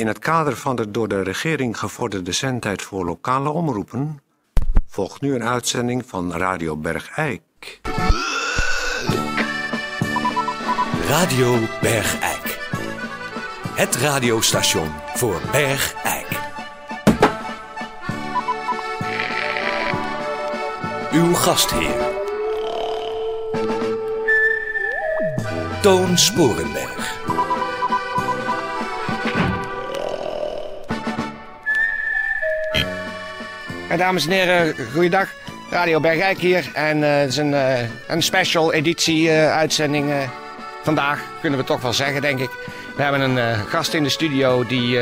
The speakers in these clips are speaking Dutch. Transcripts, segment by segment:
In het kader van de door de regering gevorderde zendtijd voor lokale omroepen volgt nu een uitzending van Radio Bergijk. Radio Bergijk. Het radiostation voor Bergijk. Uw gastheer. Toon Sporenberg. Ja, dames en heren, goeiedag. Radio Bergijk hier. En eh, het is een, eh, een special editie eh, uitzending vandaag, kunnen we toch wel zeggen, denk ik. We hebben een gast in de studio die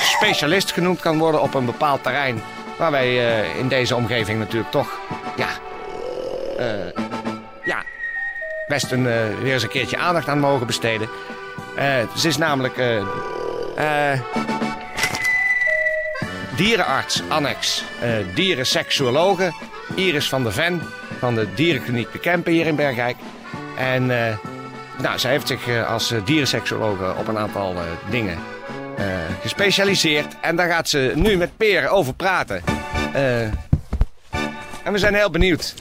specialist genoemd kan worden op een bepaald terrein. Waar wij in deze omgeving natuurlijk toch, ja, ja best een, weer eens een keertje aandacht aan mogen besteden. ze is namelijk dierenarts, annex, uh, dierenseksuologe Iris van der Ven van de dierenkliniek De Kempen hier in Bergijk. En uh, nou, zij heeft zich uh, als dierenseksuologe op een aantal dingen gespecialiseerd. En daar gaat ze nu met Peer over praten. en we zijn heel benieuwd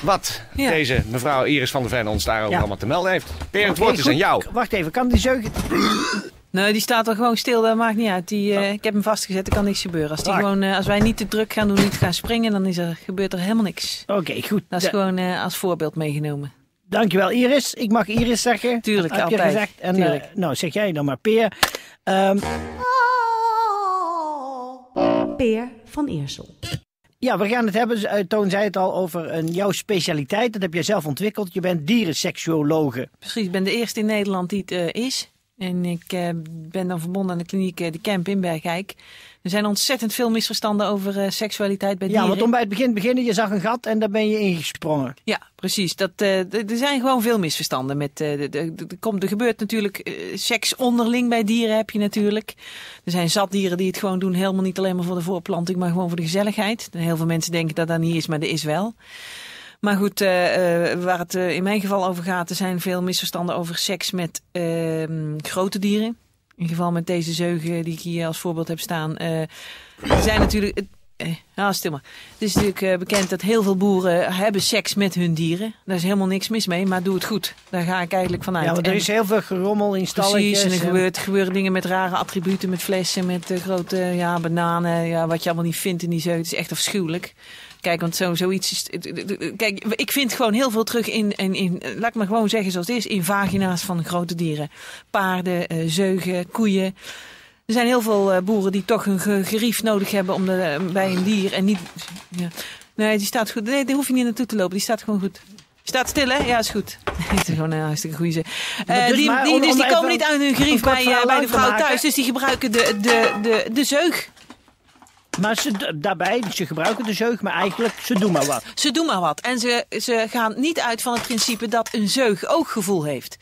wat deze mevrouw Iris van der Ven ons daarover allemaal te melden heeft. Peer, het woord is aan jou. Wacht even, kan die zeug... Nee, die staat er gewoon stil, dat maakt niet uit. Die, uh, Ik heb hem vastgezet, er kan niks gebeuren. Als, die gewoon, uh, als wij niet te druk gaan doen, niet gaan springen, dan is er, gebeurt er helemaal niks. Oké, goed. Dat is gewoon uh, als voorbeeld meegenomen. Dankjewel Iris. Ik mag Iris zeggen. Tuurlijk, heb altijd. Je gezegd. En, Tuurlijk. nou, zeg jij dan maar Peer. Um... Peer van Eersel. Ja, we gaan het hebben, Toon zei het al, over een, jouw specialiteit. Dat heb jij zelf ontwikkeld. Je bent dierenseksuologe. Precies, ik ben de eerste in Nederland die het is. En ik uh, ben dan verbonden aan de kliniek uh, De Camp in Bergijk. Er zijn ontzettend veel misverstanden over uh, seksualiteit bij dieren. Ja, want om bij het begin beginnen, je zag een gat en daar ben je ingesprongen. Ja, precies. Dat, er zijn gewoon veel misverstanden. Met, de, de, de, komt, er gebeurt natuurlijk seks onderling bij dieren heb je natuurlijk. Er zijn zat dieren die het gewoon doen, helemaal niet alleen maar voor de voorplanting, maar gewoon voor de gezelligheid. Heel veel mensen denken dat dat niet is, maar dat is wel. Maar goed, uh, uh, waar het uh, in mijn geval over gaat, er zijn veel misverstanden over seks met ehm, grote dieren. In geval met deze zeugen die ik hier als voorbeeld heb staan. er zijn natuurlijk. Ja, stil maar. Het is natuurlijk bekend dat heel veel boeren hebben seks met hun dieren. Daar is helemaal niks mis mee, maar doe het goed. Daar ga ik eigenlijk vanuit. Ja, want er is heel veel gerommel in stalletjes. Precies, en er gebeurt, gebeuren dingen met rare attributen, met flessen, met grote ja, bananen. Ja, wat je allemaal niet vindt in die zeugen. Het is echt afschuwelijk. Kijk, want zo, zoiets is. Kijk, ik vind gewoon heel veel terug in, in, in. Laat ik maar gewoon zeggen zoals het is. In vagina's van grote dieren. Paarden, uh, zeugen, koeien. Er zijn heel veel uh, boeren die toch een gerief nodig hebben om de, uh, bij een dier. En niet. Ja. Nee, die staat goed. Nee, daar hoef je niet naartoe te lopen. Die staat gewoon goed. Staat stil, hè? Ja, is goed. Het is gewoon een hartstikke goede zin. Uh, dus die, die, dus die komen niet uit hun gerief bij, bij de vrouw thuis. Dus die gebruiken de, de, de, de zeug. Maar ze, daarbij, ze gebruiken de zeug, maar eigenlijk, ze doen maar wat. Ze doen maar wat. En ze, ze gaan niet uit van het principe dat een zeug ook gevoel heeft.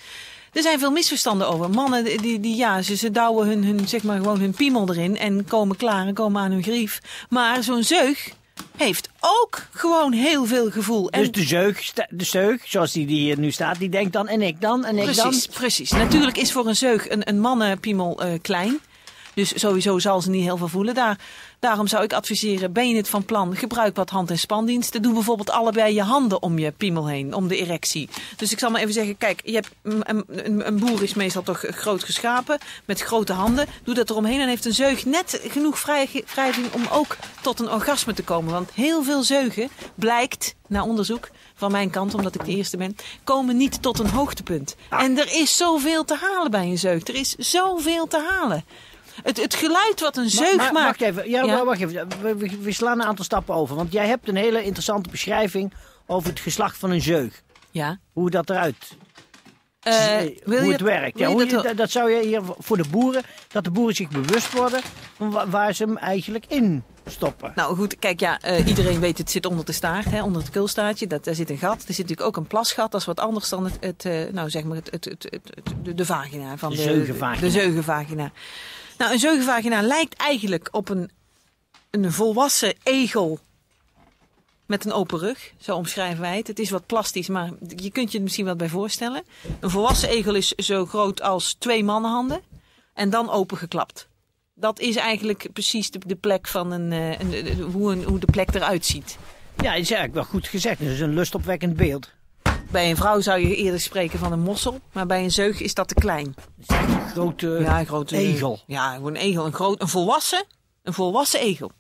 Er zijn veel misverstanden over. Mannen, die, die, ja, ze, ze douwen hun, hun, zeg maar gewoon hun piemel erin en komen klaar en komen aan hun grief. Maar zo'n zeug heeft ook gewoon heel veel gevoel. Dus de zeug, de zeug, zoals die, die hier nu staat, die denkt dan en ik dan en ik precies, dan. Precies, precies. Natuurlijk is voor een zeug een, een mannenpiemel uh, klein. Dus sowieso zal ze niet heel veel voelen. Daar, daarom zou ik adviseren, ben je het van plan, gebruik wat hand- en spandiensten. Doe bijvoorbeeld allebei je handen om je piemel heen, om de erectie. Dus ik zal maar even zeggen, kijk, je hebt, een, een, een boer is meestal toch groot geschapen, met grote handen. Doe dat eromheen en heeft een zeug net genoeg wrijving om ook tot een orgasme te komen. Want heel veel zeugen, blijkt na onderzoek, van mijn kant, omdat ik de eerste ben, komen niet tot een hoogtepunt. Ah. En er is zoveel te halen bij een zeug. Er is zoveel te halen. Het, het geluid wat een zeug maar, maakt. Wacht even, ja, ja. wacht even. We, we, we, slaan een aantal stappen over. Want jij hebt een hele interessante beschrijving over het geslacht van een zeug. Ja. Hoe dat eruit uh, hoe het werkt. Ja, hoe dat, je, dat, zou je hier voor de boeren, dat de boeren zich bewust worden van waar, waar ze hem eigenlijk in stoppen. Nou goed, kijk ja, uh, iedereen weet het zit onder de staart, hè, onder het kulstaartje. Dat, daar zit een gat. Er zit natuurlijk ook een plasgat. Dat is wat anders dan het, het uh, nou zeg maar het, het, het, het, de, de vagina. Van de, de zeugenvagina. De zeugenvagina. Nou, een zeugenvagina lijkt eigenlijk op een, een volwassen egel met een open rug. Zo omschrijven wij het. Het is wat plastisch, maar je kunt je er misschien wat bij voorstellen. Een volwassen egel is zo groot als twee mannenhanden en dan opengeklapt. Dat is eigenlijk precies de, plek van een, eh, een, de- hoe, een, hoe de plek eruit ziet. Ja, dat is eigenlijk wel goed gezegd. Dat is een lustopwekkend beeld. Bij een vrouw zou je eerder spreken van een mossel, maar bij een zeug is dat te klein. Een grote Ja, een grote egel. Ja, gewoon een egel. Een, groot, een volwassen, een volwassen egel.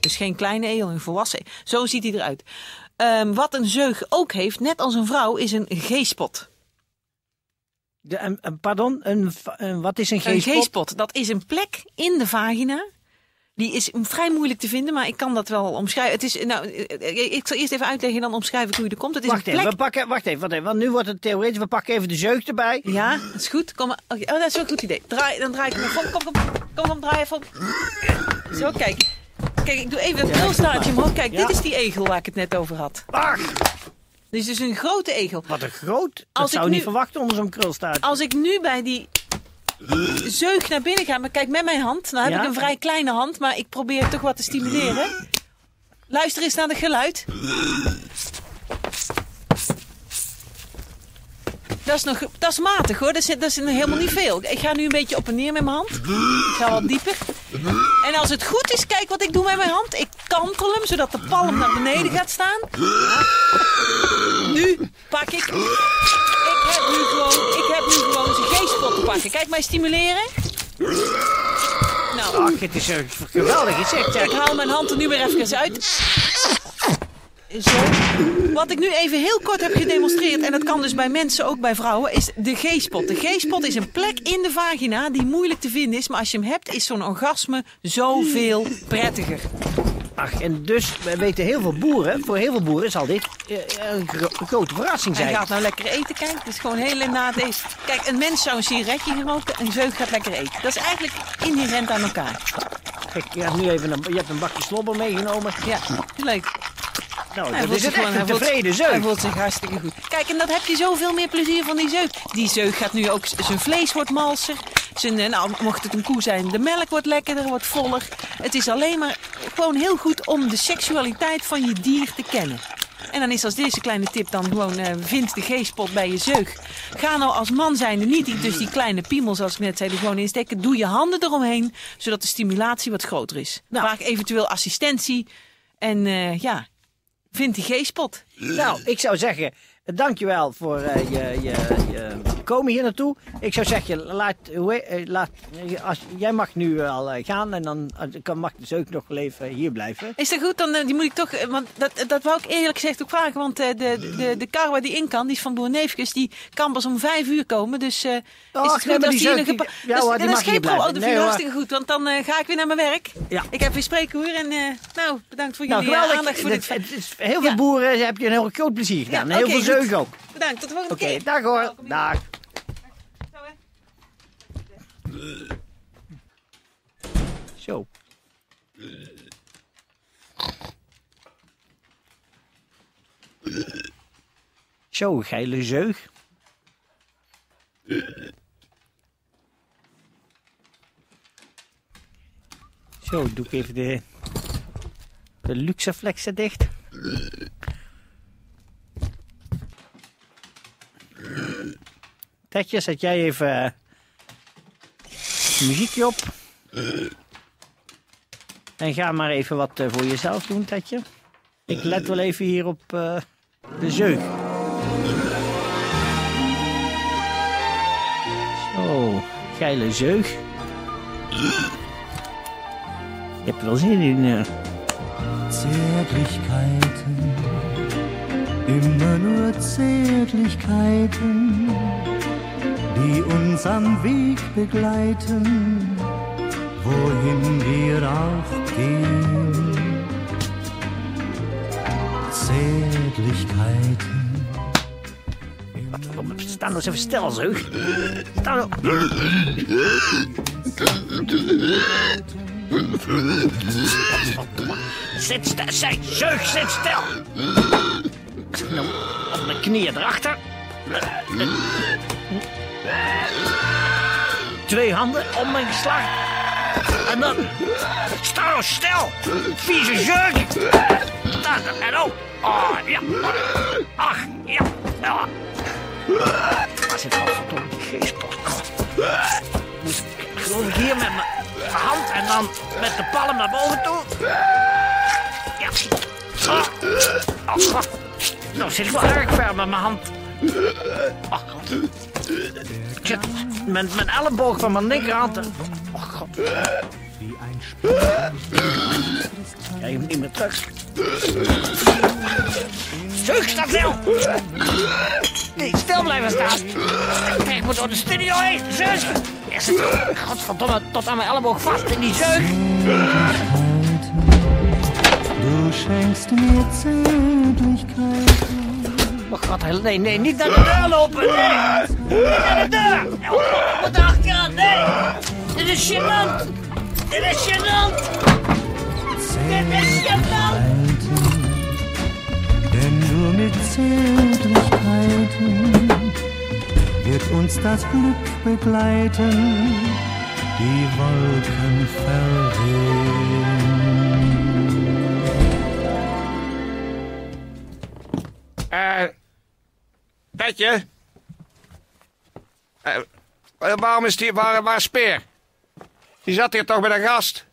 Dus geen kleine egel, een volwassen. e- Zo ziet hij eruit. Ehm, wat een zeug ook heeft, net als een vrouw, is een G-spot. De, een, een- pardon, een, een- wat is een Een G-spot? G-spot, dat is een plek in de vagina. Die is vrij moeilijk te vinden, maar ik kan dat wel omschrijven. Het is, nou, eh, ik zal eerst even uitleggen, dan omschrijf ik hoe je er komt. Het is Wacht een even, plek. we pakken, wacht even, wacht even, want nu wordt het theoretisch. We pakken even de zeug erbij. Ja, dat is goed. Kom maar. Oh, dat is wel een goed idee. Draai, dan draai ik hem. Kom, kom, kom. Kom, kom, draai even op. Zo, kijk. Kijk, ik doe even het krulstaartje omhoog. Kijk, Ja. dit is die egel waar ik het net over had. Ach, Dit is dus een grote egel. wat een groot. Dat Als zou ik je niet nu- verwachten onder zo'n krulstaart. Als ik nu bij die zeug naar binnen ga, maar kijk met mijn hand. Nou heb Ja? ik een vrij kleine hand, maar ik probeer toch wat te stimuleren. Luister eens naar het geluid. Dat is, nog, dat is matig hoor, dat is, dat is helemaal niet veel. Ik ga nu een beetje op en neer met mijn hand. Ik ga wat dieper. En als het goed is, kijk wat ik doe met mijn hand. Ik kantel hem, zodat de palm naar beneden gaat staan. Nu pak ik... Ik heb nu gewoon, ik heb nu gewoon zijn G-spot te pakken. Kijk mij stimuleren. Nou, Ach, het is een geweldig gezicht. ik zeg. haal mijn hand er nu weer even uit. Zo. Wat ik nu even heel kort heb gedemonstreerd, en dat kan dus bij mensen, ook bij vrouwen, is de G-spot. De G-spot is een plek in de vagina die moeilijk te vinden is, maar als je hem hebt, is zo'n orgasme zoveel prettiger. Ach, en dus we weten heel veel boeren, voor heel veel boeren zal dit eh, een, gro- een grote verrassing Hij zijn. gaat nou lekker eten, kijk. Het is gewoon heel na eten. Kijk, een mens zou een sigaretje roken, een zeug gaat lekker eten. Dat is eigenlijk inherent aan elkaar. Kijk, je hebt nu even een, je hebt een bakje slobber meegenomen. Ja, leuk. Nou, Hij dat voelt is gewoon- hij een tevreden Hij zeug. voelt zich hartstikke goed. Kijk, en dat heb je zoveel meer plezier van die zeug. Die zeug gaat nu ook, zijn vlees wordt malser. Zijn, nou, mocht het een koe zijn, de melk wordt lekkerder, wordt voller. Het is alleen maar gewoon heel goed om de seksualiteit van je dier te kennen. En dan is als deze kleine tip dan gewoon, eh, vind de G-spot bij je zeug. Ga nou als man zijnde niet die, dus die kleine piemel, zoals ik net zei, er gewoon insteken. Doe je handen eromheen, zodat de stimulatie wat groter is. Nou. Vraag eventueel assistentie. En eh, ja, vind die G-spot. Nou, ik zou zeggen, dankjewel voor eh, je, je, je komen hier naartoe. Ik zou zeggen, laat, eh, laat, als, jij mag nu al eh, gaan en dan eh, kan, mag de zeuk nog wel even hier blijven. Is dat goed? Dan eh, die moet ik toch. eh, Want dat, dat wou ik eerlijk gezegd ook vragen. Want eh, de, de, de kar waar die in kan, die is van Boer Neefkes, die kan pas om vijf uur komen. Dus eh is het goed maar als die ja, Dus die mag is geen. Oh, blijven. dat Nee, hartstikke goed. Want dan eh, ga ik weer naar mijn werk. Ja. Ik heb weer spreekuur. En eh, nou, bedankt voor Nou, jullie eh, geweldig. aandacht voor dit. het is, heel veel Ja. boeren heb je een heel groot plezier gedaan. Ja, en heel veel zeug ook. Bedankt. Tot de volgende Oké, keer. dag hoor. Dag. Zo, hè. Zo. Zo, geile zeug. Zo, doe ik even de, de luxeflexen dicht. Tetje, zet jij even eh, muziekje op. En ga maar even wat eh, voor jezelf doen, Tetje. Ik let wel even hier op eh, de zeug. Zo, geile zeug. Je hebt wel zin in. eh. Zärtlichkeiten, immer nur Zärtlichkeiten, die uns am Weg begleiten, wohin wir auch gehen. Zärtlichkeiten. Sta nou eens even stil, zeug. Sta nou. Zit stil, zeug, zit stil. Op mijn knieën erachter. Twee handen om mijn geslacht. En dan... Sta nou stil, vieze zeug. Daar, en ook. Oh, ja. Ach, ja. ja. Waar zit godverdomme die geestpost? Moet ik geloof ik hier met mijn hand en dan met de palm naar boven toe. Ja. Ah. Oh, god. Nou zit ik wel erg ver met mijn hand. Oh, god. Met mijn elleboog van mijn linkerhand. Oh, god. Ja, je moet niet meer terug. Zeug, sta stil! Nee, stil blijven staan. Ik moet door de studio heen. Zeug! Er zit, godverdomme, tot aan mijn elleboog vast in die zeug. Schenkst. Oh god, nee, nee, niet naar de deur lopen. Nee, niet naar de deur. Oh, ik moet achteraan, nee. Dit is gênant. Dit is gênant. Dit is gênant. Denn nur mit Zärtlichkeiten wird uns das Glück begleiten, die Wolken verwehen. Eh. Petje? Eh, waarom is die. Waar, waar is Speer? Die zat hier toch bij de gast?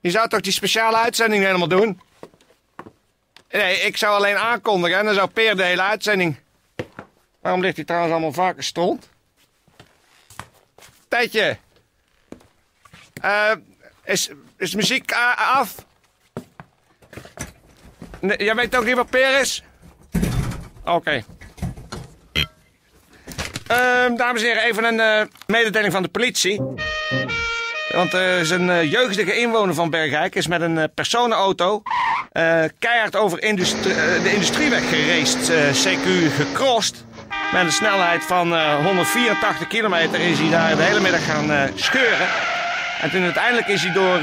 Die zou toch die speciale uitzending helemaal doen? Nee, ik zou alleen aankondigen en dan zou Peer de hele uitzending. Waarom ligt hij trouwens allemaal vaker stront? Petje. Eh, is, is muziek af? Jij weet ook niet wat Peer is? Oké. Ehm, dames en heren, even een eh, mededeling van de politie. Want er is een jeugdige inwoner van Bergijk is met een eh, personenauto eh, keihard over de industrieweg eh, CQ gecrossed. Met een snelheid van eh, 184 kilometer is hij daar de hele middag gaan scheuren. En toen uiteindelijk is hij door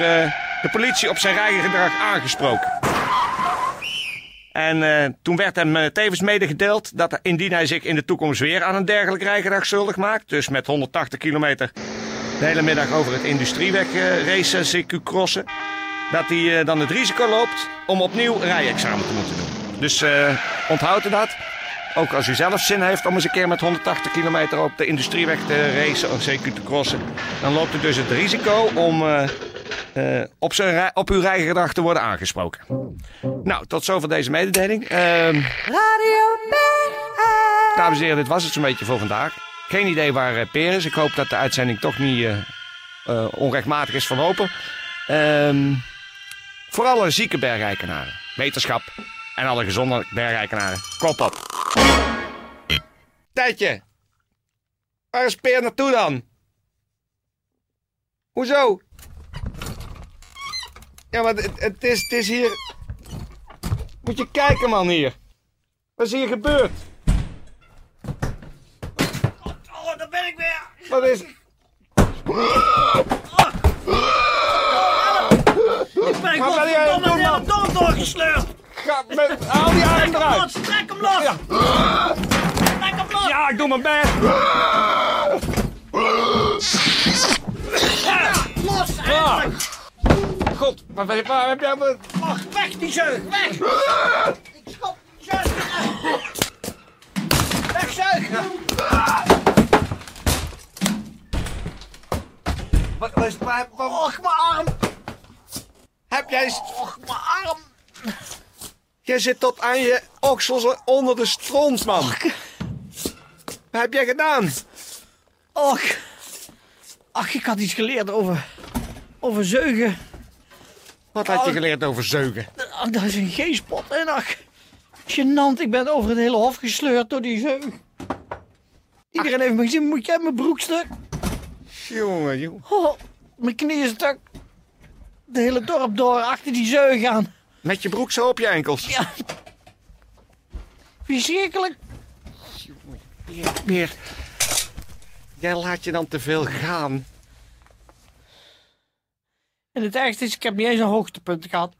de politie op zijn rijgedrag aangesproken. En eh, toen werd hem eh, tevens medegedeeld dat indien hij zich in de toekomst weer aan een dergelijk rijgedrag schuldig maakt, dus met 180 kilometer de hele middag over het industrieweg eh racen, CQ crossen, dat hij dan het risico loopt om opnieuw rijexamen te moeten doen. Dus onthoud dat. Ook als u zelf zin heeft om eens een keer met 180 kilometer op de industrieweg te racen of CQ te crossen, dan loopt u dus het risico om eh, op, zijn op uw rijgedrag te worden aangesproken. Nou, tot zover deze mededeling. Ehm Dames en heren, dit was het zo'n beetje voor vandaag. Geen idee waar eh, Peer is. Ik hoop dat de uitzending toch niet eh, onrechtmatig is verlopen. Ehm voor alle zieke bergrijkenaren, wetenschap en alle gezonde bergrijkenaren, kop op. Tijdje, waar is Peer naartoe dan? Hoezo? Ja, maar het, het, is, het is hier... Moet je kijken, man, hier. Wat is hier gebeurd? Oh, daar ben ik weer. Wat is... Ik ben godverdomme doen, de dorp doorgesleurd. Ga met... Haal die arm Trek hem eruit! los, trek hem los. Ja. Trek hem los. Ja, ik doe mijn best! Ja, los, eindelijk. God, waar, waar, waar heb jij... me- Och, weg die zeug, weg. Ik schop die zeug. Weg zeug. Wat, wat is, waar, waar- Och, mijn arm. heb jij... Och, mijn arm. Jij zit tot aan je oksels onder de stront, man. Wat heb jij gedaan? Och. Ach, ik had iets geleerd over, over zeugen. Wat had je geleerd over zeugen? Ach, dat is een G-spot. En ach, gênant. Ik ben over het hele hof gesleurd door die zeug. Iedereen heeft me gezien. Moet jij mijn broek stuk? Jongen, jongen. Oh, mijn knieën stuk. De hele dorp door achter die zeug aan. Met je broek zo op je enkels. Ja. Verschrikkelijk. Meer. Jij laat je dan te veel gaan. En het ergste is, ik heb niet eens een hoogtepunt gehad.